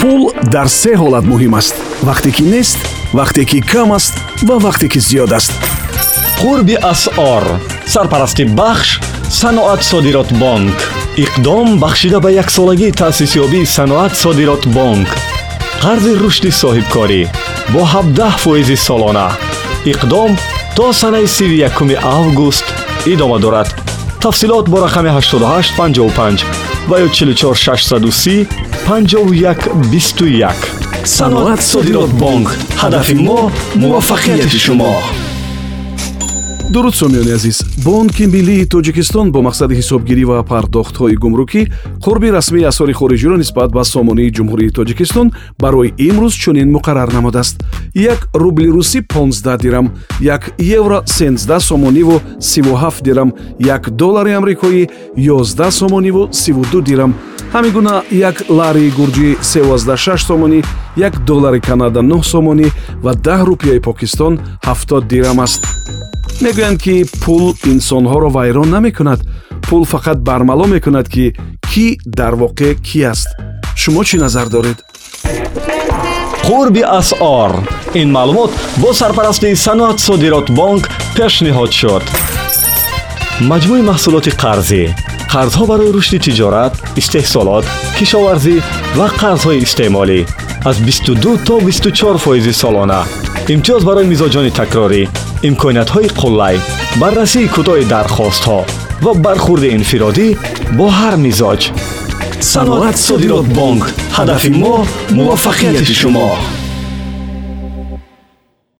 пул дар се ҳолат муҳим аст. Вақте ки нест вақте ки кам аст ва вақте ки зиёд аст. Қурби асъор сарпарасти бахш саноат содирот бонк. Иқдом бахшида ба яксолагии таъсисёбии саноат содирот бонк. Қарзи рушди соҳибкорӣ бо 17 фоизи солона. Иқдом то санаи 31 август идома дорад. Тафсилот бо рақами 8855 ва ё 44630 5121 саноат содирот бонк ҳадафи мо муваффақияти шумо дуруд сомиёни азиз бонки миллии тоҷикистон бо мақсади ҳисобгирӣ ва пардохтҳои гумрукӣ қурби расмии асъори хориҷиро нисбат ба сомонии ҷумҳурии тоҷикистон барои имрӯз чунин муқаррар намудааст. Як рубли русӣ 15 дирам як евро 13 сомониву 37 дирам як доллари амрикоӣ 11 сомониву 32 дирам. Ҳамин гуна як лари гурҷӣ 36 сомонӣ як доллари канада 9 сомонӣ ва 10 рупияи покистон 70 дирам аст мегӯянд ки пул инсонҳоро вайрон намекунад. Пул фақат бармало мекунад ки кӣ дар воқеъ кӣ аст. Шумо чӣ назар доред? Қурби асъор. Ин маълумот бо сарпарастии саноат содирот бонк пешниҳод шуд. Маҷмӯи маҳсулоти қарзӣ. Қарзҳо барои рушди тиҷорат истеҳсолот кишоварзӣ ва қарзҳои истеъмолӣ аз 22 то 24 фоизи солона. Имтиёз барои мизоҷони такрорӣ имкониятҳои қуллай баррасии кӯтоҳи дархостҳо ва бархурди инфиродӣ бо ҳар мизоҷ саноат содирот бонк ҳадафи мо муваффақияти шумо